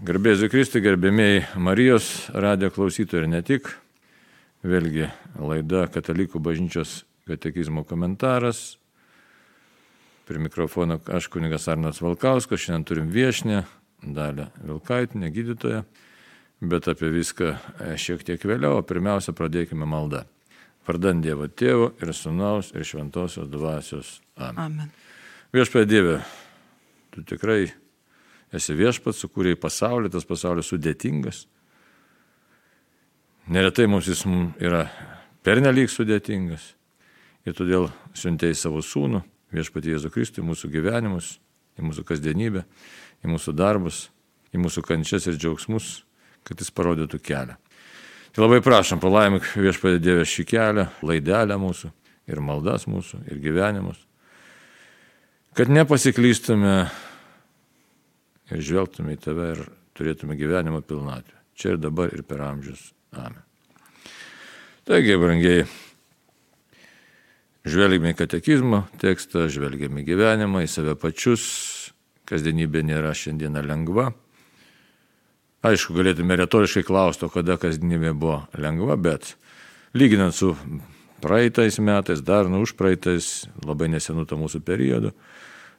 Garbėsiu Kristui, gerbėmiai Marijos radio klausytojai ir ne tik. Vėlgi laida Katalikų bažnyčios katekizmo komentaras. Prie mikrofono aš kunigas Arnas Valkauskas, šiandien turim viešnę, dalę Vilkaitinę, gydytoją, bet apie viską šiek tiek vėliau, o pirmiausia pradėkime maldą. Vardant Dievo Tėvo ir Sūnaus ir Šventosios Dvasios. Amen. Amen. Viešpatie Dieve, tu tikrai esi viešpats, sukūrėjai pasaulį, tas pasaulis sudėtingas. Neretai mums jis yra pernelyg sudėtingas. Ir todėl siuntėjai savo sūnų, viešpatį Jėzų Kristų, į mūsų gyvenimus, į mūsų kasdienybę, į mūsų darbus, į mūsų kančias ir džiaugsmus, kad jis parodytų kelią. Tai labai prašom, palaimik viešpatį Dievę šį kelią, laidelę mūsų ir maldas mūsų ir gyvenimus, kad nepasiklystume ir žvelgtume į tave ir turėtume gyvenimo pilnatvę. Čia ir dabar ir per amžius. Amen. Taigi, brangiai, žvelgime į katekizmo tekstą, žvelgime į gyvenimą, į save pačius. Kasdienybė nėra šiandieną lengva. Aišku, galėtume retoriškai klausti, kada kasdienybė buvo lengva, bet lyginant su praeitais metais, dar nu už praeitais, labai nesenų to mūsų periodu,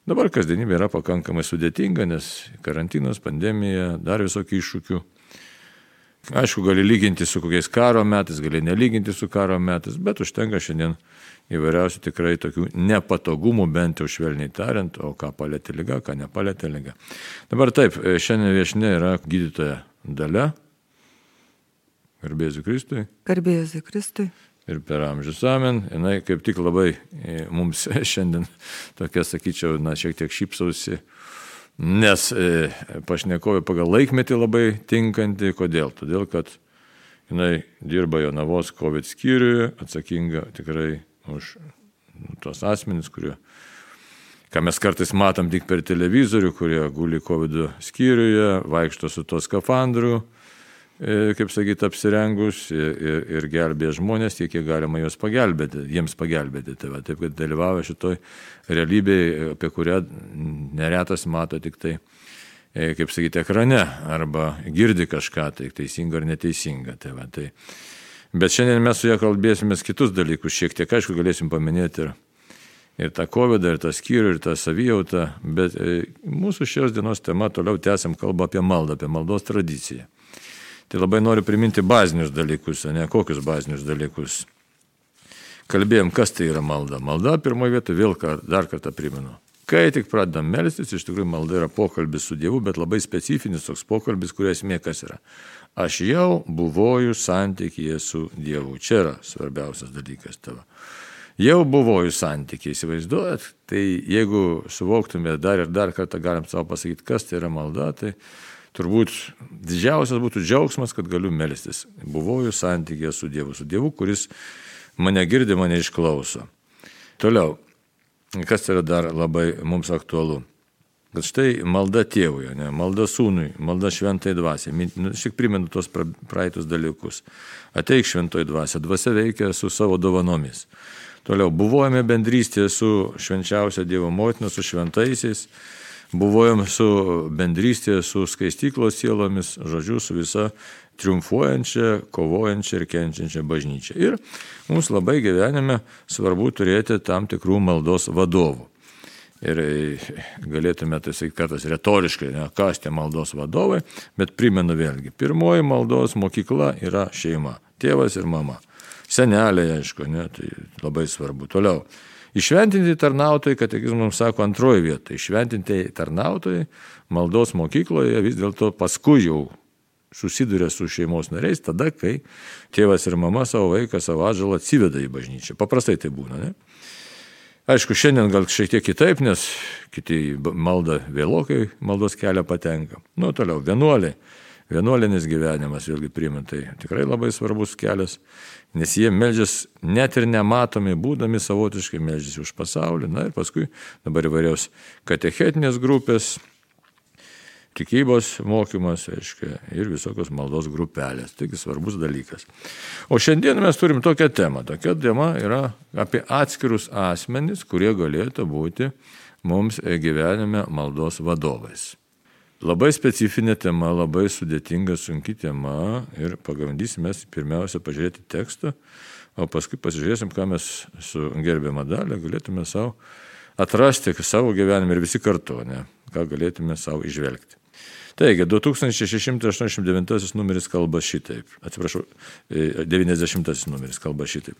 Dabar kasdienybė yra pakankamai sudėtinga, nes karantinas, pandemija, dar visokių iššūkių. Aišku, gali lyginti su kokiais karo metais, gali nelyginti su karo metais, bet užtenka šiandien įvairiausių tikrai tokių nepatogumų, bent jau švelniai tariant, o ką palėtė lyga, ką nepalėtė lyga. Dabar taip, šiandien viešinė yra gydytoja dalia. Garbėsiu Kristui. Garbėsiu Kristui ir per amžius amen. Jis kaip tik labai e, mums šiandien tokia, sakyčiau, na, šiek tiek šypsausi, nes e, pašnekovė pagal laikmetį labai tinkanti. Kodėl? Todėl, kad jinai dirba Jonavos COVID skyriuje, atsakinga tikrai už tos asmenys, kurie, ką mes kartais matom tik per televizorių, kurie guli COVID skyriuje, vaikšto su to skafandru E, kaip sakyti, apsirengus ir, ir, ir gelbė žmonės, tiek kiek galima juos pagelbėti, jiems pagelbėti. Tai va, taip, kad dalyvauja šitoj realybėje, apie kurią neretas mato tik tai, e, kaip sakyti, ekrane arba girdi kažką, tai teisinga ar neteisinga. Tai va, tai. Bet šiandien mes su ja kalbėsime kitus dalykus, šiek tiek aišku galėsim paminėti ir, ir tą COVID, ir tą skyrių, ir tą savijautą, bet e, mūsų šios dienos tema toliau tęsiam kalbą apie maldą, apie maldos tradiciją. Tai labai noriu priminti bazinius dalykus, ne kokius bazinius dalykus. Kalbėjom, kas tai yra malda. Malda pirmoje vietoje vėl dar kartą primenu. Kai tik pradedam melstis, iš tikrųjų malda yra pokalbis su Dievu, bet labai specifinis toks pokalbis, kurio esmė kas yra. Aš jau buvoju santykėje su Dievu. Čia yra svarbiausias dalykas tavo. Jau buvoju santykiai, įsivaizduojat, tai jeigu suvoktume dar ir dar kartą galim savo pasakyti, kas tai yra malda, tai turbūt didžiausias būtų džiaugsmas, kad galiu melstis. Buvau santykėje su Dievu, su Dievu, kuris mane girdi, mane išklauso. Toliau, kas yra dar labai mums aktualu. Kad štai malda tėvui, ne, malda sūnui, malda šventai dvasiai. Nu, šiek primenu tos praeitus dalykus. Ateik šventoji dvasia, dvasia veikia su savo dovanomis. Toliau, buvojame bendrystėje su švenčiausia Dievo motina, su šventaisiais buvojom su bendrystė, su skaistyklos sielomis, žodžiu, su visa triumfuojančia, kovojančia ir kenčiančia bažnyčia. Ir mums labai gyvenime svarbu turėti tam tikrų maldos vadovų. Ir galėtume tai sakyti kartais retoriškai, ne, kas tie maldos vadovai, bet primenu vėlgi, pirmoji maldos mokykla yra šeima, tėvas ir mama. Seneliai, aišku, ne, tai labai svarbu. Toliau Išventinti tarnautojai, katekizmas mums sako antroji vieta, išventinti tarnautojai maldos mokykloje vis dėlto paskui jau susiduria su šeimos nariais tada, kai tėvas ir mama savo vaiką, savo atžalą atsiveda į bažnyčią. Paprastai tai būna, ne? Aišku, šiandien gal šiek tiek kitaip, nes kiti malda vėlokai maldos kelią patenka. Nu, toliau, vienuoliai. Vienuolinis gyvenimas, vėlgi primint, tai tikrai labai svarbus kelias nes jie melžias net ir nematomi, būdami savotiškai melžiasi už pasaulį. Na ir paskui dabar įvairios katechetinės grupės, tikybos mokymas, aiškia, ir visokios maldos grupelės. Taigi svarbus dalykas. O šiandien mes turim tokią temą. Tokia tema yra apie atskirus asmenys, kurie galėtų būti mums gyvenime maldos vadovais. Labai specifinė tema, labai sudėtinga, sunki tema ir pabandysime pirmiausia pažiūrėti tekstą, o paskui pasižiūrėsim, ką mes su gerbiama dalė galėtume savo atrasti savo gyvenime ir visi kartu, ne, ką galėtume savo išvelgti. Taigi, 2689 numeris kalba šitaip. Atsiprašau, 90 e, numeris kalba šitaip.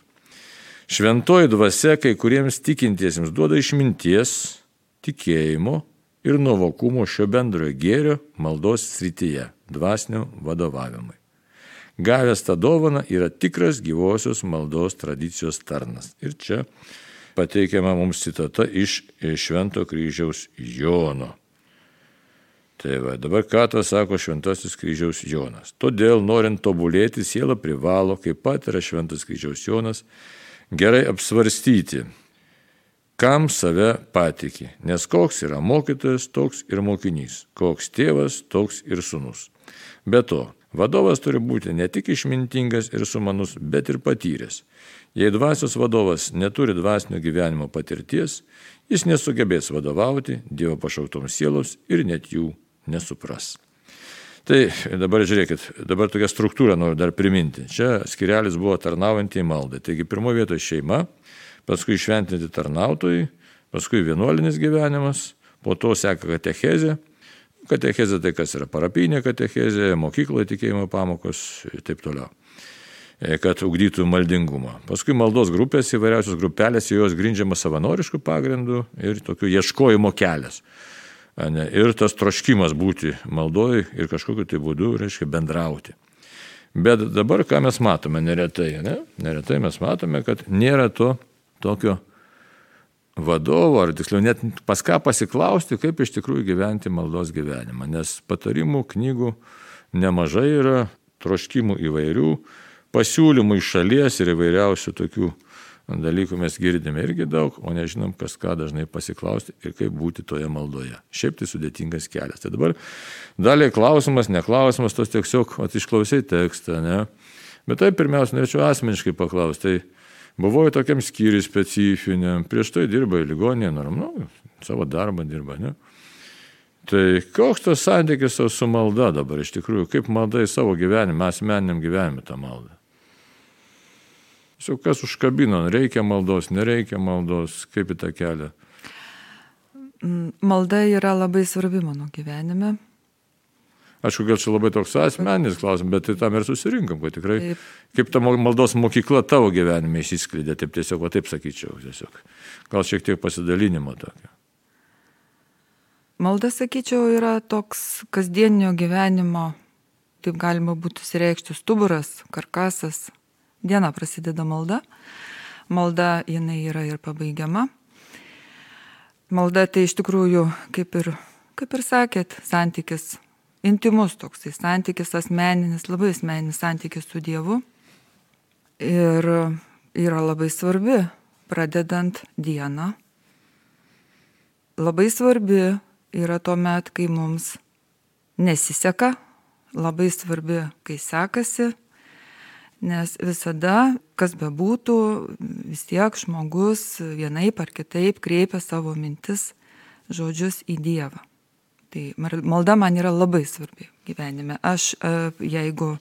Šventoji dvasia kai kuriems tikintiesiems duoda išminties, tikėjimo ir nuovokumo šio bendrojo gėrio maldos srityje, dvasinio vadovavimui. Gavęs tą dovaną yra tikras gyvosios maldos tradicijos tarnas. Ir čia pateikiama mums citata iš Švento kryžiaus Jono. Tai va, dabar ką to sako Šventasis kryžiaus Jonas. Todėl, norint tobulėti, siela privalo, kaip pat yra Šventas kryžiaus Jonas, gerai apsvarstyti, kam save patiki, nes koks yra mokytojas, toks ir mokinys, koks tėvas, toks ir sunus. Be to, vadovas turi būti ne tik išmintingas ir sumanus, bet ir patyręs. Jei dvasios vadovas neturi dvasinio gyvenimo patirties, jis nesugebės vadovauti Dievo pašauktoms sielos ir net jų nesupras. Tai dabar žiūrėkit, dabar tokia struktūra noriu dar priminti. Čia skirelis buvo tarnaujantį maldą. Taigi pirmoje vietoje šeima, paskui šventinti tarnautojai, paskui vienuolinis gyvenimas, po to seka katechezė. Katechezė tai kas yra parapinė katechezė, mokykloje tikėjimo pamokos ir taip toliau e, kad ugdytų maldingumą. Paskui maldos grupės, įvairiausios grupelės, jos grindžiama savanoriškų pagrindų ir tokių ieškojimo kelias. Ne, ir tas troškimas būti maldoj ir kažkokiu tai būdu, reiškia, bendrauti. Bet dabar ką mes matome neretai, ne? Neretai mes matome, kad nėra to tokio vadovo, ar tiksliau net pas ką pasiklausti, kaip iš tikrųjų gyventi maldos gyvenimą. Nes patarimų knygų nemažai yra, troškimų įvairių, pasiūlymų iš šalies ir įvairiausių tokių dalykų mes girdime irgi daug, o nežinom, kas ką dažnai pasiklausti ir kaip būti toje maldoje. Šiaip tai sudėtingas kelias. Tai dabar daliai klausimas, neklausimas, tos tiesiog atišklausiai tekstą, ne? Bet tai pirmiausia, norėčiau asmeniškai paklausti. Tai Buvau tokiam skyriui specifiniam, prieš tai dirba į ligoninę, normalu, savo darbą dirba, ne? Tai koks tas santykis su malda dabar iš tikrųjų, kaip malda į savo gyvenimą, asmeniniam gyvenimui tą maldą? Su kas užkabino, reikia maldos, nereikia maldos, kaip į tą kelią? Malda yra labai svarbi mano gyvenime. Aišku, gal čia labai toks asmeninis klausimas, bet tai tam ir susirinkom, kad tikrai taip. kaip ta maldos mokykla tavo gyvenime išsiskleidė, taip tiesiog, o taip sakyčiau, tiesiog. Gal šiek tiek pasidalinimo tokio. Malda, sakyčiau, yra toks kasdienio gyvenimo, taip galima būtų sireikšti, stuburas, karkasas. Diena prasideda malda. Malda jinai yra ir pabaigiama. Malda tai iš tikrųjų, kaip ir, kaip ir sakėt, santykis intimus toksai santykis, asmeninis, labai asmeninis santykis su Dievu. Ir yra labai svarbi, pradedant dieną. Labai svarbi yra tuo met, kai mums nesiseka, labai svarbi, kai sekasi, nes visada, kas bebūtų, vis tiek žmogus vienaip ar kitaip kreipia savo mintis, žodžius į Dievą. Tai malda man yra labai svarbi gyvenime. Aš e, jeigu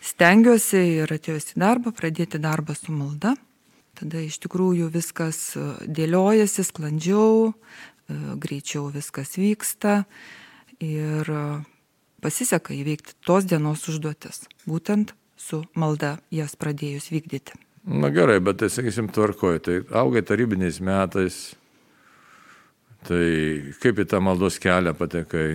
stengiuosi ir atėjus į darbą, pradėti darbą su malda, tada iš tikrųjų viskas e, dėliojasi sklandžiau, e, greičiau viskas vyksta ir pasiseka įveikti tos dienos užduotis, būtent su malda jas pradėjus vykdyti. Na gerai, bet tai sakysim tvarkoju, tai augai tarybiniais metais, Tai kaip į tą maldos kelią patekai?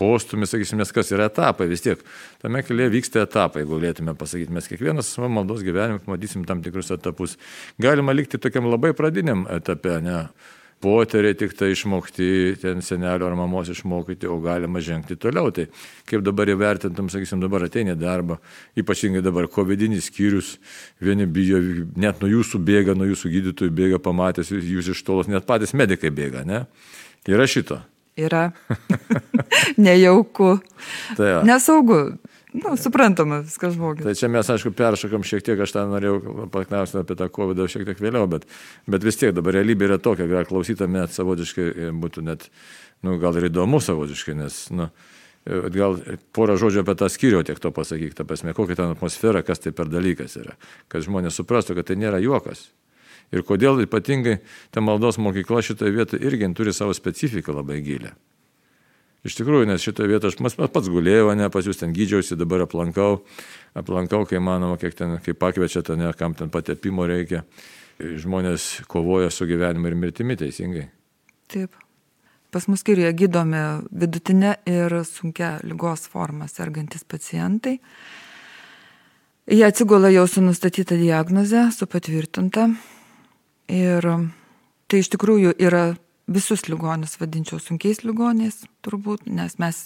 Postumis, sakysim, nes kas yra etapai, vis tiek tame kelyje vyksta etapai, jeigu galėtume pasakyti, mes kiekvienas savo maldos gyvenime matysim tam tikrus etapus. Galima likti tokiam labai pradiniam etape, ne? Poteriai tik tai išmokti, ten senelio ar mamos išmokyti, o galima žengti toliau. Tai kaip dabar įvertintum, sakysim, dabar ateini darbą, ypatingai dabar covidinis skyrius, vieni bijo, net nuo jūsų bėga, nuo jūsų gydytojų bėga, pamatęs jūs iš tolos, net patys medikai bėga, ne? Yra šito. Yra. Nejauku. Tai. Nesaugu. Nu, suprantama, viskas žmogus. Tai čia mes, aišku, peršokam šiek tiek, aš tą norėjau paklausti apie tą COVID šiek tiek vėliau, bet, bet vis tiek dabar realybė yra tokia, gal klausytam net savotiškai e, būtų net, nu, gal ir įdomu savotiškai, nes, nu, e, gal porą žodžių apie tą skyrių tiek to pasakyk, ta prasme, kokia ten atmosfera, kas tai per dalykas yra, kad žmonės suprastų, kad tai nėra juokas. Ir kodėl ypatingai ta maldos mokykla šitoje vietoje irgi turi savo specifiką labai gilę. Iš tikrųjų, nes šitoje vietoje aš pats gulėjau, ne, pas jūs ten gydžiausi, dabar aplankau, aplankau, kai manoma, kiek ten, kai pakviečia, ten, ne, kam ten patepimo reikia. Žmonės kovoja su gyvenimu ir mirtimi teisingai. Taip. Pas mus skyriuje gydomi vidutinė ir sunkia lygos forma sergantis pacientai. Jie atsigula jau su nustatyta diagnoze, su patvirtinta. Ir tai iš tikrųjų yra visus ligonius vadinčiau sunkiais ligoniais, turbūt, nes mes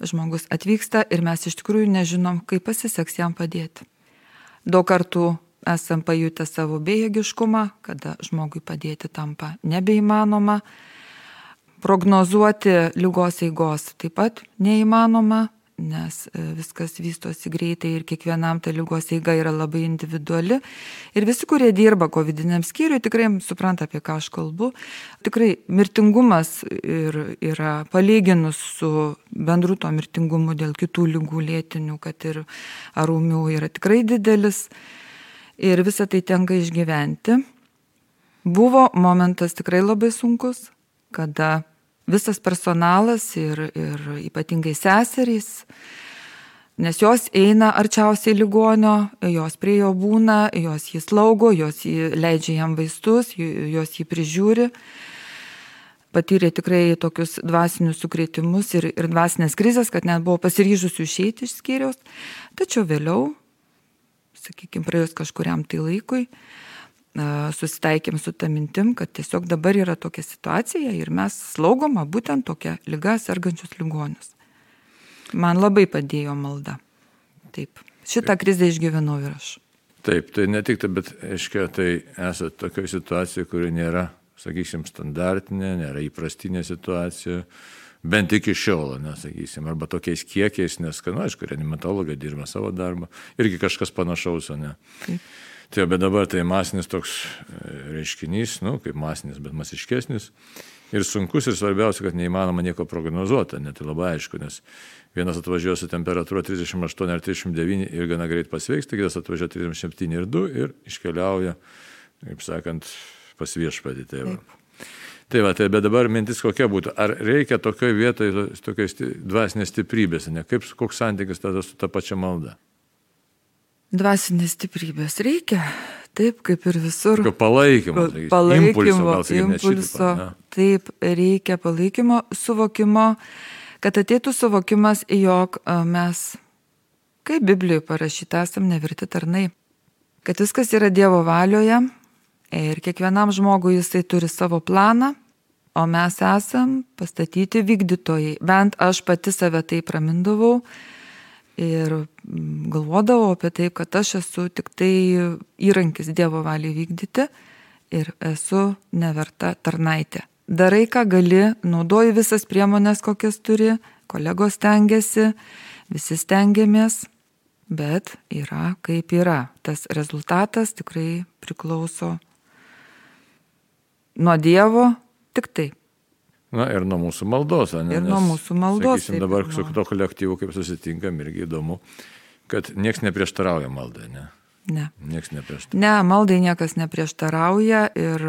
žmogus atvyksta ir mes iš tikrųjų nežinom, kaip pasiseks jam padėti. Daug kartų esam pajutę savo bejėgiškumą, kada žmogui padėti tampa nebeįmanoma. Prognozuoti lygos eigos taip pat neįmanoma, nes e, viskas vystosi greitai ir kiekvienam ta lygos eiga yra labai individuali. Ir visi, kurie dirba COVID-19 skyriui, tikrai supranta, apie ką aš kalbu. Tikrai mirtingumas ir, yra palyginus su bendru to mirtingumu dėl kitų lygų lėtinių, kad ir arūmių yra tikrai didelis. Ir visą tai tenka išgyventi. Buvo momentas tikrai labai sunkus, kada visas personalas ir, ir ypatingai seserys, nes jos eina arčiausiai ligonio, jos prie jo būna, jos jį slaugo, jos jį leidžia jam vaistus, jos jį prižiūri. Patyrė tikrai tokius dvasinius sukrėtimus ir, ir dvasinės krizės, kad net buvo pasiryžusių išeiti iš skyriaus. Tačiau vėliau, sakykime, praėjus kažkuriam tai laikui, susitaikėm su tą mintim, kad tiesiog dabar yra tokia situacija ir mes slaugoma būtent tokia lyga sergančius ligonius. Man labai padėjo malda. Taip, šitą krizę išgyvenau ir aš. Taip, tai ne tik tai, bet, aiškiai, tai esate tokioje situacijoje, kuri nėra, sakysim, standartinė, nėra įprastinė situacija, bent iki šiol, nesakysim, arba tokiais kiekiais, nes, na, nu, aišku, reanimatologai dirba savo darbą, irgi kažkas panašaus, o ne. Taip. Tai bet dabar tai masinis toks e, reiškinys, nu, kaip masinis, bet masiškesnis. Ir sunkus ir svarbiausia, kad neįmanoma nieko prognozuoti, net tai labai aišku, nes vienas atvažiuoja su temperatūra 38 ar 39 ir gana greit pasveiks, tai kitas atvažiuoja 37 ir 2 ir iškeliauja, kaip sakant, pas viešpatį tėvą. Tai va, tai bet dabar mintis kokia būtų, ar reikia tokioje vietoje tokios dvasinės stiprybės, ne kaip, koks santykis tada su ta pačia malda? Dvasinės stiprybės reikia, taip kaip ir visur. Tokio palaikymo, palaikymo impulso, sakysim, impulso šitipą, taip reikia palaikymo, suvokimo, kad ateitų suvokimas, jog mes, kaip Biblijoje parašyta, esam nevirti tarnai, kad viskas yra Dievo valioje ir kiekvienam žmogui jisai turi savo planą, o mes esam pastatyti vykdytojai. Bent aš pati save taip ramindavau ir mm, galvodavau apie tai, kad aš esu tik tai įrankis Dievo valiai vykdyti ir esu neverta tarnaitė. Darai, ką gali, naudoji visas priemonės, kokias turi, kolegos tengiasi, visi stengiamės, bet yra kaip yra. Tas rezultatas tikrai priklauso nuo Dievo, tik taip. Na ir nuo mūsų maldos, ne? Ir nuo mūsų maldos. Sakysim, dabar su to kolektyvu, kaip susitinkam, irgi įdomu, kad niekas neprieštarauja maldai, ne? Ne. Niekas neprieštarauja. Ne, maldai niekas neprieštarauja ir,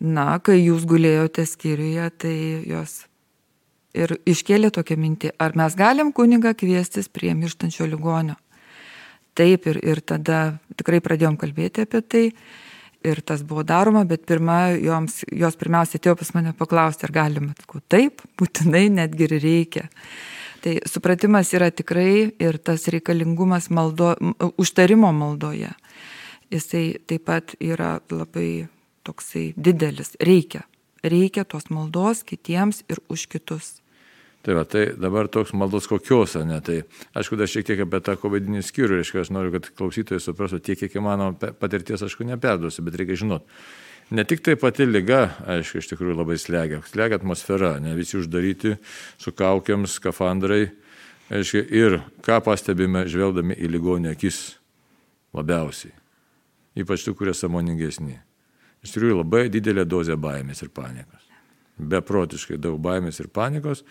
na, kai jūs gulėjote skyriuje, tai jos ir iškėlė tokią mintį, ar mes galim kunigą kviestis prie mirštančio ligonio. Taip ir, ir tada tikrai pradėjom kalbėti apie tai ir tas buvo daroma, bet pirma, joms, jos pirmiausia atėjo pas mane paklausti, ar galima. Sakau, taip, būtinai netgi ir reikia. Tai supratimas yra tikrai ir tas reikalingumas maldo, užtarimo maldoje. Jisai taip pat yra labai toksai didelis. Reikia. Reikia tos maldos kitiems ir už kitus. Tai, va, tai dabar toks maldos kokios, ne? Tai aišku, dar šiek tiek apie tą kovidinį skyrių, reiškia, aš noriu, kad klausytojai suprastų tiek, kiek įmanoma patirties, aišku, neperduosiu, bet reikia žinot. Ne tik tai pati lyga, aišku, iš tikrųjų labai slegia. Slegia atmosfera, ne visi uždaryti su kaukiams, skafandrai, Aiškiai, ir ką pastebime žvelgdami į ligonį akis labiausiai. Ypač tų, kurie samoningesni. Iš tikrųjų labai didelė dozė baimės ir panikos. Beprotiškai daug baimės ir panikos,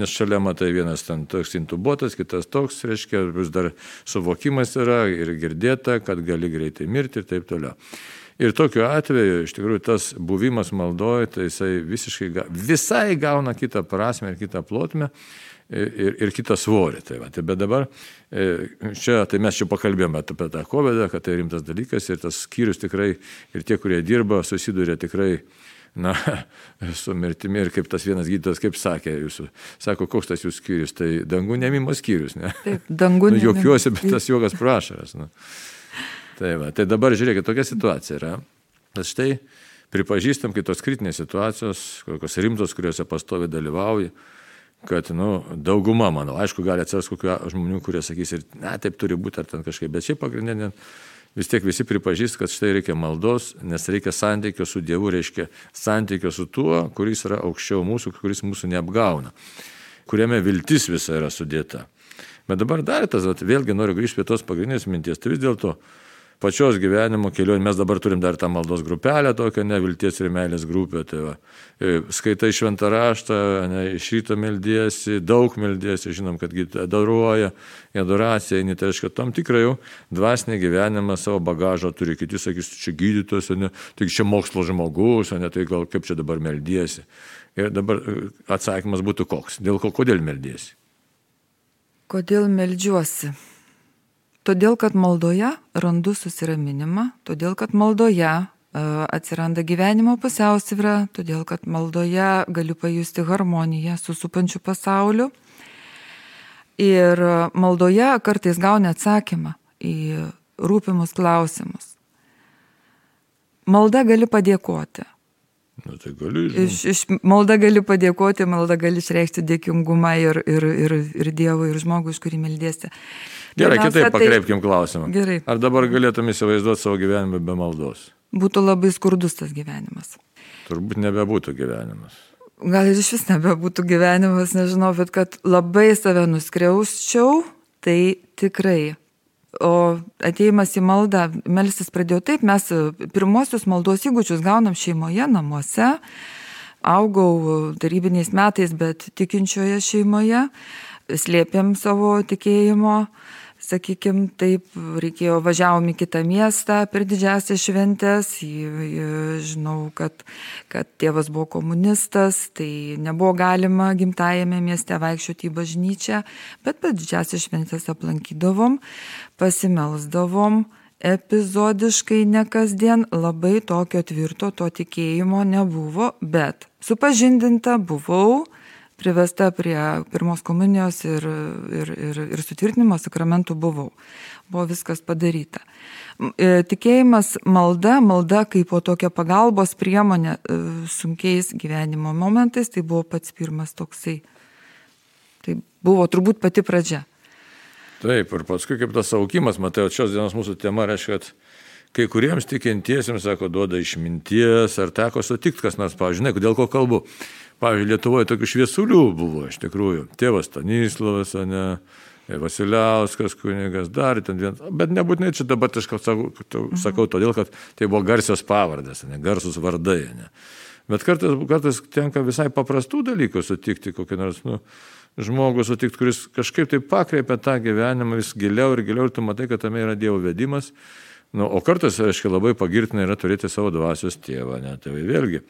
nes šalia matai vienas ten toks intubuotas, kitas toks, reiškia, vis dar suvokimas yra ir girdėta, kad gali greitai mirti ir taip toliau. Ir tokiu atveju, iš tikrųjų, tas buvimas maldoje, tai jisai visiškai, visai gauna kitą prasme ir kitą plotmę ir, ir kitą svorį. Tai va, tai bet dabar e, čia, tai mes čia pakalbėjome apie tą COVID, kad tai rimtas dalykas ir tas skyrius tikrai, ir tie, kurie dirba, susiduria tikrai na, su mirtimi ir kaip tas vienas gydytojas, kaip sakė jūsų, sako, koks tas jūsų skyrius, tai dangų nemimo skyrius, ne? Taip, dangų nemimo. Nu, jokiuosi, bet tas juokas prašaras. Nu. Tai, va, tai dabar žiūrėkit, tokia situacija yra. Bet štai pripažįstam, kai tos kritinės situacijos, kokios rimtos, kuriuose pastovi dalyvauji, kad, nu, dauguma, manau, aišku, gali atsiras kokių žmonių, kurie sakys ir, ne, taip turi būti ar ten kažkaip, bet šiaip pagrindinė vis tiek visi pripažįst, kad štai reikia maldos, nes reikia santykio su Dievu, reiškia santykio su tuo, kuris yra aukščiau mūsų, kuris mūsų neapgauna, kuriame viltis visa yra sudėta. Bet dabar dar tas, vėlgi noriu grįžti prie tos pagrindinės minties, tai vis dėlto pačios gyvenimo kelionė. Mes dabar turim dar tą maldos grupelę, tokią nevilties ir meilės grupę. Tai va, e, skaitai šventą raštą, ne, iš ryto meldiesi, daug meldiesi, žinom, kad daruoja, adoracija, eini, tai reiškia, tam tikrai jau dvasinį gyvenimą savo bagažą turi. Kiti sakys, čia gydytojas, ne, tai čia mokslo žmogus, ne, tai gal kaip čia dabar meldiesi. Ir dabar e, atsakymas būtų koks. Dėl ko, kodėl meldiesi? Kodėl meldžiuosi? Todėl, kad maldoje randu susiraminimą, todėl, kad maldoje e, atsiranda gyvenimo pusiausvyrą, todėl, kad maldoje galiu pajusti harmoniją su supančiu pasauliu. Ir maldoje kartais gauni atsakymą į rūpimus klausimus. Malda gali padėkoti. Na, tai gali, iš, iš malda gali padėkoti, malda gali išreikšti dėkingumą ir, ir, ir, ir Dievui, ir žmogui, iš kurį meldėsi. Gerai, kitaip pakreipkim klausimą. Gerai. Ar dabar galėtum įsivaizduoti savo gyvenimą be maldos? Būtų labai skurdus tas gyvenimas. Turbūt nebebūtų gyvenimas. Gal ir iš vis nebebūtų gyvenimas, nežinau, bet kad labai save nuskriausčiau, tai tikrai. O ateimas į maldą, melstis pradėjau taip, mes pirmosius maldos įgūdžius gaunam šeimoje, namuose. Augau tarybiniais metais, bet tikinčioje šeimoje, slėpėm savo tikėjimo sakykim taip, reikėjo, važiavom į kitą miestą per didžiasias šventės, žinau, kad, kad tėvas buvo komunistas, tai nebuvo galima gimtajame mieste vaikščioti į bažnyčią, bet per didžiasias šventės aplankydavom, pasimelsdavom, epizodiškai ne kasdien labai tokio tvirto to tikėjimo nebuvo, bet supažindinta buvau, privesta prie pirmos komunijos ir, ir, ir, ir sutvirtinimo sakramentų buvau. Buvo viskas padaryta. E, tikėjimas malda, malda kaip po tokia pagalbos priemonė e, sunkiais gyvenimo momentais, tai buvo pats pirmas toksai. Tai buvo turbūt pati pradžia. Taip, ir paskui kaip tas aukimas, matai, šios dienos mūsų tema reiškia, kad kai kuriems tikintiesiems, sako, duoda išminties, ar teko sutikti kas nors, pavyzdžiui, dėl ko kalbu. Pavyzdžiui, Lietuvoje tokių šviesulių buvo iš tikrųjų. Tėvas Stanislavas, ne, Vasiliauskas kunigas, dar ten vienas. Bet nebūtinai čia dabar aš sakau, mhm. sakau todėl, kad tai buvo garsios pavardės, ne, garsus vardai. Ne. Bet kartais, kartais tenka visai paprastų dalykų sutikti, kokį nors nu, žmogų sutikti, kuris kažkaip tai pakreipia tą gyvenimą vis giliau ir giliau ir tu matai, kad tame yra Dievo vedimas. Nu, o kartais, aiškiai, labai pagirtina yra turėti savo dvasios tėvą. Ne? Tai vėlgi,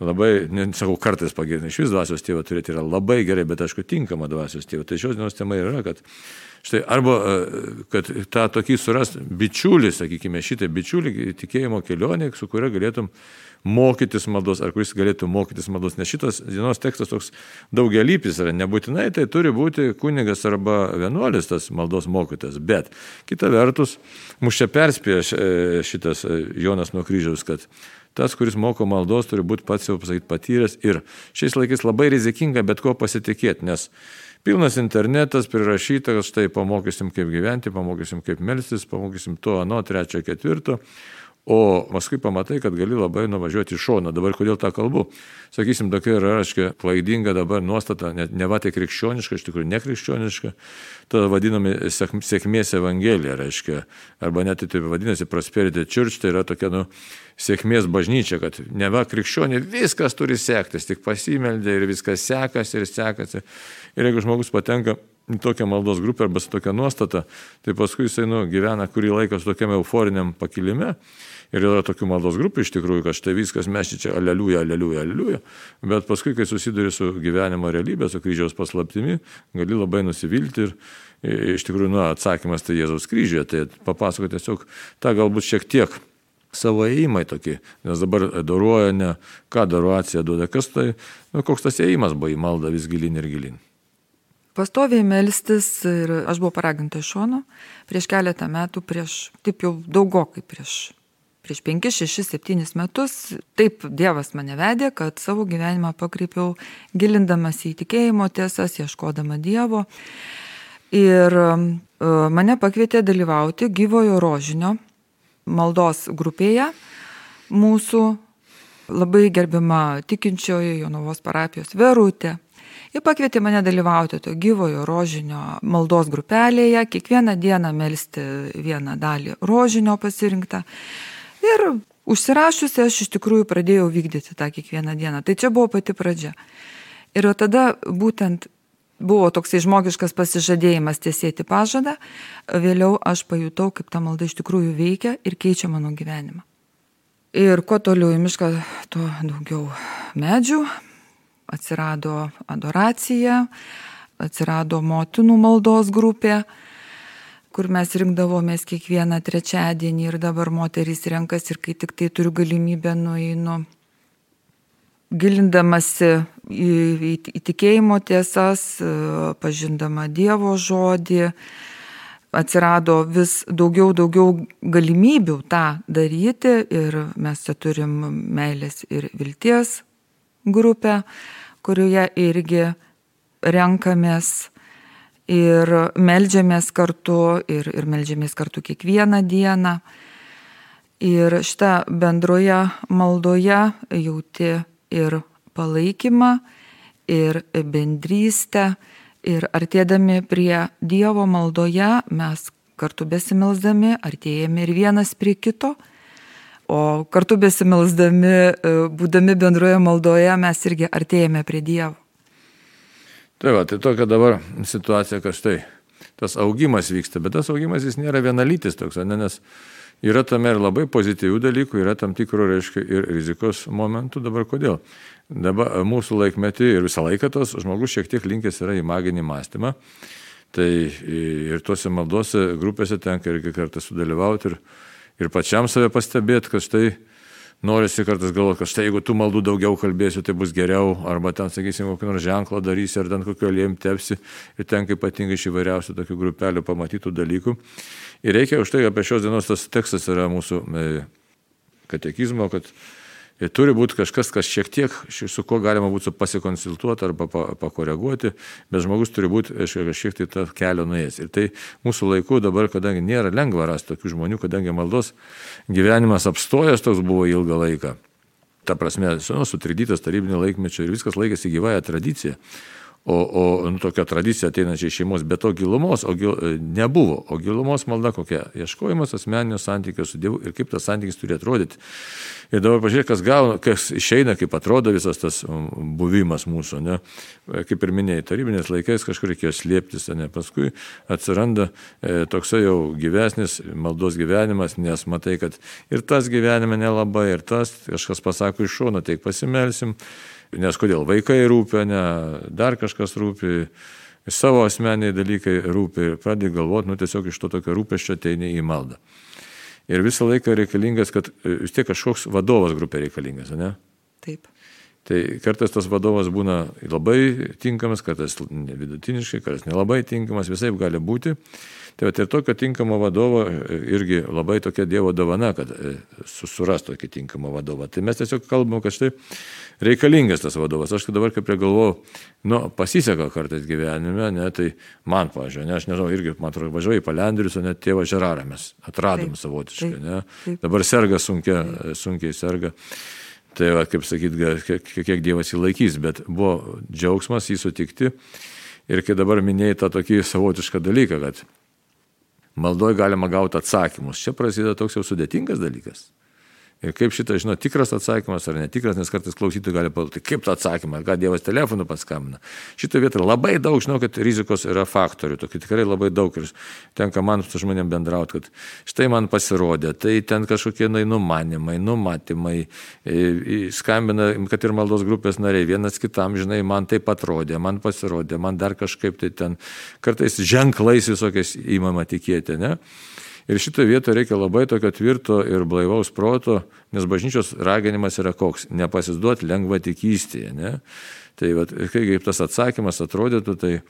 labai, nesakau, kartais pagirtina, iš vis dvasios tėvą turėti yra labai gerai, bet aišku, tinkama dvasios tėvą. Tai šios dienos tema yra, kad štai arba, e, kad tą tokį suras bičiulį, sakykime, šitą bičiulį tikėjimo kelionį, su kuria galėtum mokytis maldos, ar kuris galėtų mokytis maldos, nes šitas dienos tekstas toks daugialypis yra, nebūtinai tai turi būti kunigas arba vienuolis tas maldos mokytas, bet kita vertus, mus čia perspėja e, šitas e, Jonas nuo kryžiaus, kad tas, kuris moko maldos, turi būti pats jau pasakyti patyręs ir šiais laikais labai rizikinga bet ko pasitikėti, nes pilnas internetas prirašyta, kad štai pamokysim kaip gyventi, pamokysim kaip melstis, pamokysim to, ano, trečio, ketvirto. O paskui pamatai, kad gali labai nuvažiuoti į šoną. Dabar kodėl tą kalbu? Sakysim, tokia yra, aiškiai, klaidinga dabar nuostata, ne, ne va tai krikščioniška, iš tikrųjų nekrikščioniška, ta vadinami sėkmės evangelija, reiškia, arba net tai vadinasi Prosperity Church, tai yra tokia, nu, sėkmės bažnyčia, kad ne va krikščionė viskas turi sektis, tik pasimeldė ir viskas sekasi ir sekasi. Ir jeigu žmogus patenka tokią maldos grupę arba su tokia nuostata, tai paskui jisai nu, gyvena kurį laiką su tokiam euforiniam pakilime Ir yra tokių maldos grupių iš tikrųjų, kad štai viskas mes čia aleliuja, aleliuja, aleliuja. Bet paskui, kai susiduri su gyvenimo realybė, su kryžiaus paslaptimi, gali labai nusivilti ir iš tikrųjų, nu, atsakymas tai Jėzaus kryžiuje. Tai papasako tiesiog tą galbūt šiek tiek savo įėjimai tokį, nes dabar daruoja ne, ką daruacija duoda, kas tai, nu, koks tas įėjimas buvo į maldą vis gilin ir gilin. Pastoviai melstis ir aš buvau paraginta iš šono prieš keletą metų, prieš, taip jau daugokai prieš prieš 5, 6, 7 metus taip Dievas mane vedė, kad savo gyvenimą pakreipiau gilindamas į tikėjimo tiesas, ieškodama Dievo. Ir e, mane pakvietė dalyvauti gyvojo rožinio maldos grupėje mūsų labai gerbima tikinčioji Jonavos parapijos Verutė. Jie pakvietė mane dalyvauti to gyvojo rožinio maldos grupelėje, kiekvieną dieną melstį vieną dalį rožinio pasirinktą. Ir užsirašiusi aš iš tikrųjų pradėjau vykdyti tą kiekvieną dieną. Tai čia buvo pati pradžia. Ir tada būtent buvo toksai žmogiškas pasižadėjimas tiesėti pažadą, vėliau aš pajutau, kaip ta malda iš tikrųjų veikia ir keičia mano gyvenimą. Ir kuo toliau į mišką, tuo daugiau medžių, atsirado adoracija, atsirado motinų maldos grupė, kur mes rinkdavomės kiekvieną trečiadienį ir dabar moterys renkas ir kai tik tai turiu galimybę nueinu. Gilindamasi į, į, į tikėjimo tiesas, pažindama Dievo žodį, atsirado vis daugiau, daugiau galimybių tą daryti ir mes čia turim meilės ir vilties grupę, kurioje irgi renkamės ir melžiamės kartu, ir, ir melžiamės kartu kiekvieną dieną. Ir šitą bendroje maldoje jauti ir palaikymą, ir bendrystę, ir artėdami prie Dievo maldoje mes kartu besimilsdami artėjame ir vienas prie kito, o kartu besimilsdami, būdami bendroje maldoje mes irgi artėjame prie Dievo. Tai va, tai tokia dabar situacija, kad štai tas augimas vyksta, bet tas augimas jis nėra vienalytis toks, ne, nes yra tame ir labai pozityvių dalykų, yra tam tikro, reiškia, ir rizikos momentų. Dabar kodėl? Dabar mūsų laikmetį ir visą laiką tos žmogus šiek tiek linkęs yra į maginį mąstymą. Tai ir tuose maldose grupėse tenka irgi kartą sudalyvauti ir, ir pačiam save pastebėti, kad štai norisi kartais galvoti, kad štai jeigu tu maldų daugiau kalbėsiu, tai bus geriau, arba ten, sakysim, kokį nors ženklą darysi, ar ten kokio lėm tepsi, ir ten ypatingai iš įvairiausių tokių grupelių pamatytų dalykų. Ir reikia už tai, apie šios dienos tas tekstas yra mūsų e, katekizmo, kad Ir turi būti kažkas, kas šiek tiek, su kuo galima būtų pasikonsultuoti arba pakoreguoti, bet žmogus turi būti šiek tiek tą kelią nuėjęs. Ir tai mūsų laiku dabar, kadangi nėra lengva rasti tokių žmonių, kadangi maldos gyvenimas apstojęs toks buvo ilgą laiką. Ta prasme, nu, sutrikdytas tarybinio laikmečio ir viskas laikėsi gyvąją tradiciją o, o nu, tokia tradicija ateinančia iš šeimos, bet to gilumos o gil, e, nebuvo. O gilumos malda kokia? Ieškojimas asmeninio santykio su Dievu ir kaip tas santykis turi atrodyti. Ir dabar pažiūrėk, kas, gauna, kas išeina, kaip atrodo visas tas buvimas mūsų. Ne? E, kaip ir minėjai, tarybinės laikais kažkur reikėjo slėptis, ne? paskui atsiranda e, toksai jau gyvesnis maldos gyvenimas, nes matai, kad ir tas gyvenime nelabai, ir tas kažkas pasako iš šono, teik pasimelsim. Nes kodėl vaikai rūpia, ne, dar kažkas rūpi, savo asmeniai dalykai rūpi ir pradedi galvoti, nu tiesiog iš to tokio rūpeščio ateini į maldą. Ir visą laiką reikalingas, kad e, vis tiek kažkoks vadovas grupė reikalingas, ne? Taip. Tai kartais tas vadovas būna labai tinkamas, kartais vidutiniškai, kartais nelabai tinkamas, visai gali būti. Tai vat, ir tokio tinkamo vadovo e, irgi labai tokia Dievo dovana, kad e, susiras tokį tinkamą vadovą. Tai mes tiesiog kalbam, kad štai reikalingas tas vadovas. Aš dabar kaip ir galvoju, nu, pasiseka kartais gyvenime, ne, tai man, pažiūrėjau, ne, aš nežinau, irgi, man atrodo, važiuoju į Palendrius, o net tėvą Žerarą mes atradom taip, savotiškai, taip, ne. Taip. Dabar serga sunkia, sunkiai serga. Tai va, kaip sakyt, kiek, kiek Dievas jį laikys, bet buvo džiaugsmas jį sutikti. Ir kai dabar minėjai tą tokį savotišką dalyką, kad maldoj galima gauti atsakymus, čia prasideda toks jau sudėtingas dalykas. Ir kaip šitą žino, tikras atsakymas ar netikras, nes kartais klausytojai gali palūkti, kaip tą atsakymą, ką Dievas telefonu paskambina. Šitą vietą labai daug, žinau, kad rizikos yra faktorių, tokių tikrai labai daug ir tenka man su žmonėm bendrauti, kad štai man pasirodė, tai ten kažkokie na, numanimai, numatymai, skambina, kad ir maldos grupės nariai, vienas kitam, žinai, man taip atrodė, man pasirodė, man dar kažkaip tai ten, kartais ženklais visokiais įmama tikėti, ne? Ir šitoje vietoje reikia labai tokio tvirto ir blaivaus proto, nes bažnyčios raginimas yra koks - nepasiduoti lengva tikystėje. Ne? Tai vat, kaip tas atsakymas atrodytų, tai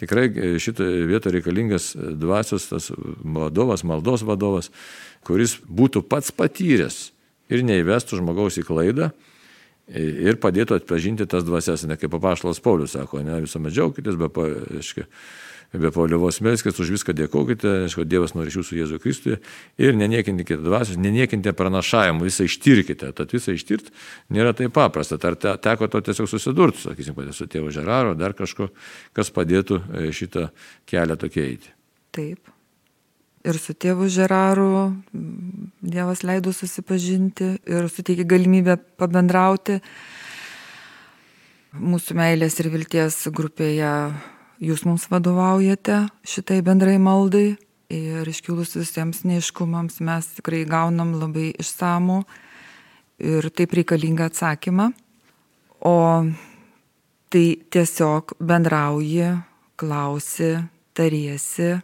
tikrai šitoje vietoje reikalingas dvasios tas vadovas, maldos vadovas, kuris būtų pats patyręs ir neįvestų žmogaus į klaidą ir padėtų atpažinti tas dvasias, ne kaip papaštalas Paulius sako, ne visuomet džiaugitės, bet, aiškiai, be paliovos melskis, už viską dėkokite, aišku, Dievas nori iš jūsų Jėzų Kristuje ir neniekinkite dvasios, neniekinkite pranašavimų, visą ištirkite, tad visą ištirti nėra taip paprasta. Ar te, teko to tiesiog susidurti, sakysim, su tėvu Žeraro, dar kažko, kas padėtų e, šitą kelią tokia eiti. Taip. Ir su tėvu Žeraru Dievas leido susipažinti ir suteikė galimybę pabendrauti. Mūsų meilės ir vilties grupėje jūs mums vadovaujate šitai bendrai maldai ir iškilus visiems neiškumams mes tikrai gaunam labai išsamų ir taip reikalingą atsakymą. O tai tiesiog bendrauji, klausi, tariesi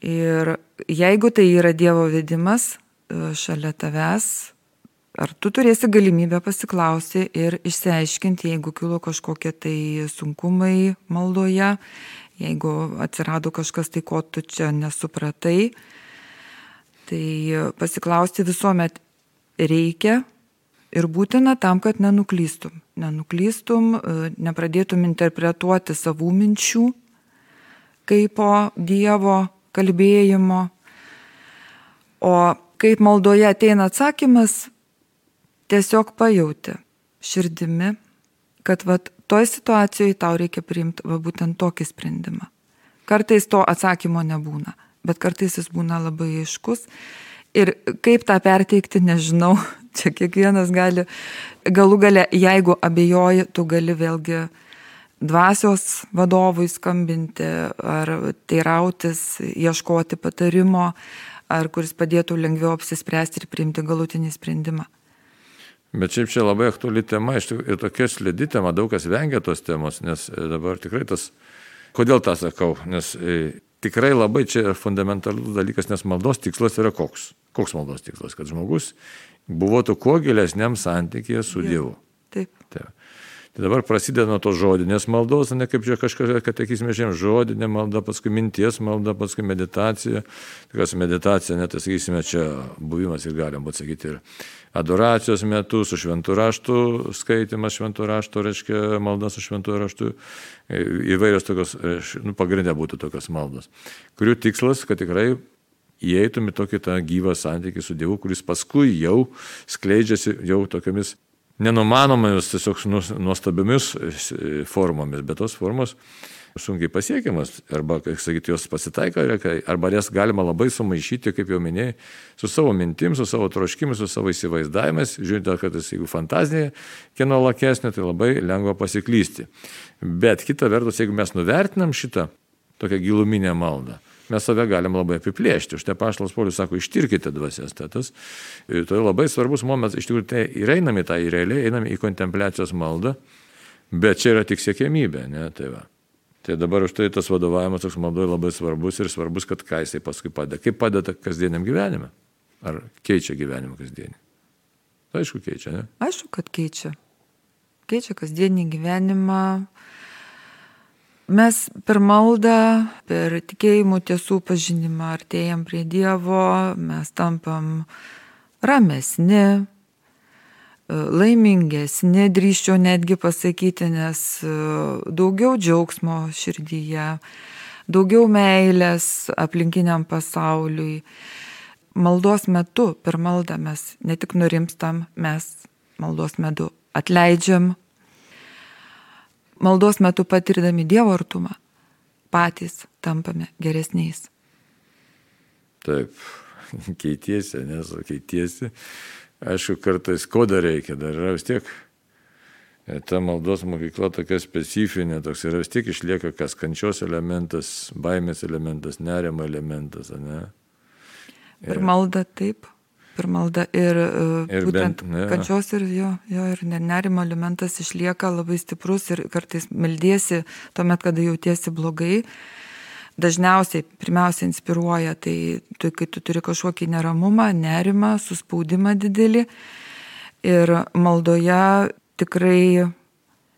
ir jeigu tai yra Dievo vedimas e, šalia tavęs, ar tu turėsi galimybę pasiklausti ir išsiaiškinti, jeigu kilo kažkokie tai sunkumai maldoje, jeigu atsirado kažkas tai, ko tu čia nesupratai, tai pasiklausti visuomet reikia ir būtina tam, kad nenuklystum. Nenuklystum, nepradėtum interpretuoti savų minčių kaip Dievo kalbėjimo. O kaip maldoje ateina atsakymas, tiesiog pajauti širdimi, kad vat, toj situacijoje tau reikia priimti va, būtent tokį sprendimą. Kartais to atsakymo nebūna, bet kartais jis būna labai aiškus. Ir kaip tą perteikti, nežinau, čia kiekvienas gali, galų gale, jeigu abejoji, tu gali vėlgi dvasios vadovui skambinti ar teirautis, ieškoti patarimo, ar kuris padėtų lengviau apsispręsti ir priimti galutinį sprendimą. Bet šiaip čia labai aktuali tema ir tokia slidi tema, daug kas vengia tos temos, nes e, dabar tikrai tas, kodėl tą sakau, nes e, tikrai labai čia fundamentalus dalykas, nes maldos tikslas yra koks. Koks maldos tikslas? Kad žmogus buvotų kuo gilesniam santykėje su Dievu. Taip. Taip. Tai dabar prasideda nuo to žodinės maldos, ne kaip čia kažkas, kad sakysime, žemė žodinė malda, paskui minties malda, paskui meditacija. Tikras meditacija, net, tai sakysime, čia buvimas ir galim būti sakyti ir adoracijos metu, su šventų raštų skaitimas šventų raštų, reiškia malda su šventų raštų, įvairios tokios, nu, pagrindė būtų tokios maldos, kurių tikslas, kad tikrai įeitum į tokį tą gyvą santykį su Dievu, kuris paskui jau skleidžiasi jau tokiamis nenumanomomis, tiesiog nuostabiomis formomis, bet tos formos sunkiai pasiekiamas, arba, kaip sakyti, jos pasitaiko, arba jas galima labai sumaišyti, kaip jau minėjai, su savo mintim, su savo troškimu, su savo įsivaizdavimais, žiūrint, kad tas, jeigu fantazija kieno lakesnė, tai labai lengva pasiklysti. Bet kita vertus, jeigu mes nuvertinam šitą tokią giluminę maldą, mes save galim labai apiplėšti. Štai paštalas Paulius sako, ištirkite dvasias. Tai tas tai labai svarbus momentas, iš tikrųjų, tai ir einame tą į realiai, einame į kontempliacijos maldą, bet čia yra tik siekėmybė, ne, tai va. Tai dabar už tai tas vadovavimas toks maldoje labai svarbus ir svarbus, kad ką jisai paskui padeda. Kaip padeda kasdieniam gyvenime? Ar keičia gyvenimą kasdienį? Tai aišku, keičia, ne? Aišku, kad keičia. Keičia kasdienį gyvenimą, Mes per maldą, per tikėjimų tiesų pažinimą artėjam prie Dievo, mes tampam ramesni, laimingesni, drįščiau netgi pasakyti, nes daugiau džiaugsmo širdyje, daugiau meilės aplinkiniam pasauliui. Maldos metu, per maldą mes ne tik nurimstam, mes maldos metu atleidžiam, maldos metu patirdami Dievo artumą, patys tampame geresniais. Taip, keitiesi, nes keitiesi. Aišku, kartais ko dar reikia, dar yra vis tiek. E, ta maldos mokykla tokia specifinė, toks yra vis tiek išlieka kas kančios elementas, baimės elementas, nerimo elementas, ne? Ir, ir malda taip, per maldą ir, e, ir būtent bent, kančios ir jo, jo ir nerimo elementas išlieka labai stiprus ir kartais meldiesi tuomet, kada jautiesi blogai. Dažniausiai pirmiausia inspiruoja tai, tai kai tu turi kažkokį neramumą, nerimą, suspaudimą didelį. Ir maldoje tikrai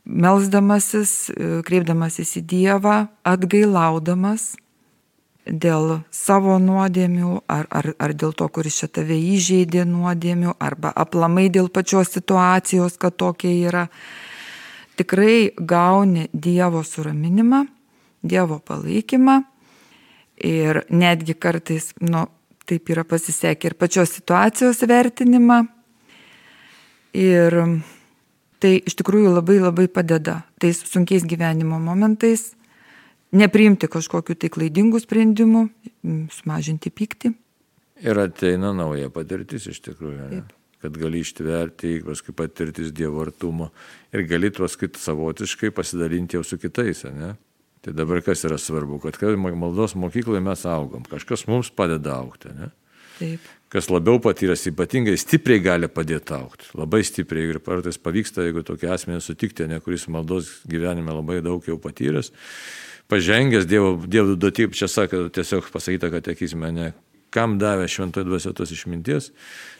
melzdamasis, e, kreipdamasis į Dievą, atgailaudamas, dėl savo nuodėmių, ar, ar, ar dėl to, kuris čia tave įžeidė nuodėmių, arba aplamai dėl pačios situacijos, kad tokia yra, tikrai gauni Dievo suraminimą, Dievo palaikymą ir netgi kartais, nu, taip yra pasisekę ir pačios situacijos vertinimą. Ir tai iš tikrųjų labai labai padeda tais sunkiais gyvenimo momentais nepriimti kažkokiu tai klaidingų sprendimų, sumažinti pyktį. Ir ateina nauja patirtis iš tikrųjų. Taip. Kad gali ištverti, paskui patirtis Dievo artumo ir gali paskui savotiškai pasidalinti jau su kitais, ne? Tai dabar kas yra svarbu, kad maldos mokykloje mes augom, kažkas mums padeda aukti, ne? Taip. Kas labiau patyręs, ypatingai stipriai gali padėti aukti. Labai stipriai ir kartais pavyksta, jeigu tokį asmenį sutikti, ne kuris maldos gyvenime labai daug jau patyręs, pažengęs Dievo, dievo duoti, čia sako, tiesiog pasakyta, kad tekizme, ne kam davė šventoji dvasia tos išminties,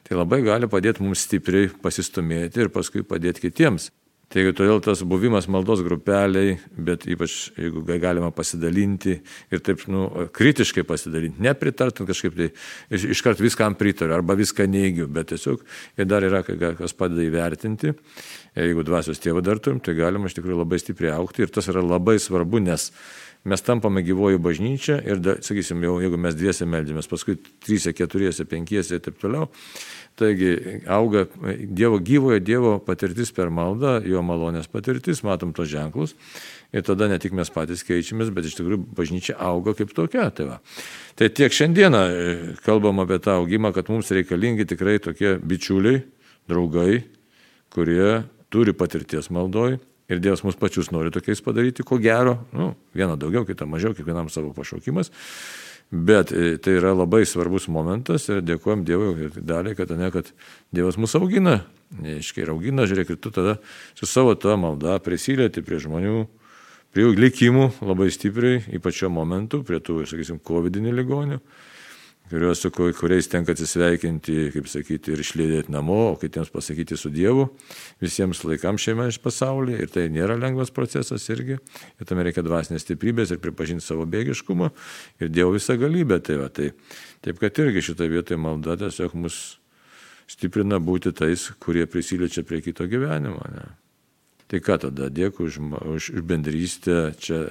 tai labai gali padėti mums stipriai pasistumėti ir paskui padėti kitiems. Taigi todėl tas buvimas maldos grupeliai, bet ypač jeigu galima pasidalinti ir taip nu, kritiškai pasidalinti, nepritartant kažkaip tai iš, iškart viskam pritariu arba viską neigiu, bet tiesiog ir dar yra, kas padeda įvertinti. Jeigu dvasios tėvą dar turim, tai galima iš tikrųjų labai stipriai aukti ir tas yra labai svarbu, nes mes tampame gyvoji bažnyčia ir, da, sakysim, jau jeigu mes dviese meldžiamės, paskui trysia, keturiese, penkiese ir taip toliau, taigi auga Dievo gyvojo Dievo patirtis per maldą, jo malonės patirtis, matom tos ženklus ir tada ne tik mes patys keičiamės, bet iš tikrųjų bažnyčia auga kaip tokia. Tai, va. tai tiek šiandieną e, kalbam apie tą augimą, kad mums reikalingi tikrai tokie bičiuliai, draugai, kurie turi patirties maldoj ir Dievas mus pačius nori tokiais padaryti, ko gero, nu, vieną daugiau, kitą mažiau, kiekvienam savo pašaukimas. Bet e, tai yra labai svarbus momentas ir dėkojom Dievui daliai, kad, ne, kad Dievas mus augina. Iškai ir augina, žiūrėk, ir tu tada su savo tą maldą prisilieti prie žmonių, prie jų likimų labai stipriai, ypač šiuo momentu, prie tų, sakysim, COVID-19 ligonių kuriuos su kuriais tenka atsisveikinti, kaip sakyti, ir išlėdėti namo, o kitiems pasakyti su Dievu, visiems laikams šiame iš pasaulyje. Ir tai nėra lengvas procesas irgi. Ir tam reikia dvasinės stiprybės ir pripažinti savo bėgiškumą ir Dievo visą galybę. Tai va, tai, taip kad irgi šitą vietą malda tiesiog mus stiprina būti tais, kurie prisiliečia prie kito gyvenimo. Ne? Tai ką tada, dėkui už, už bendrystę čia,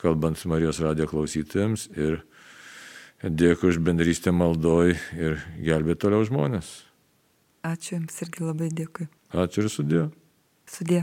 kalbant Marijos radijo klausytojams ir Dėkui už bendrystę maldoj ir gelbė toliau žmonės. Ačiū Jums irgi labai dėkui. Ačiū ir sudė. Sudė.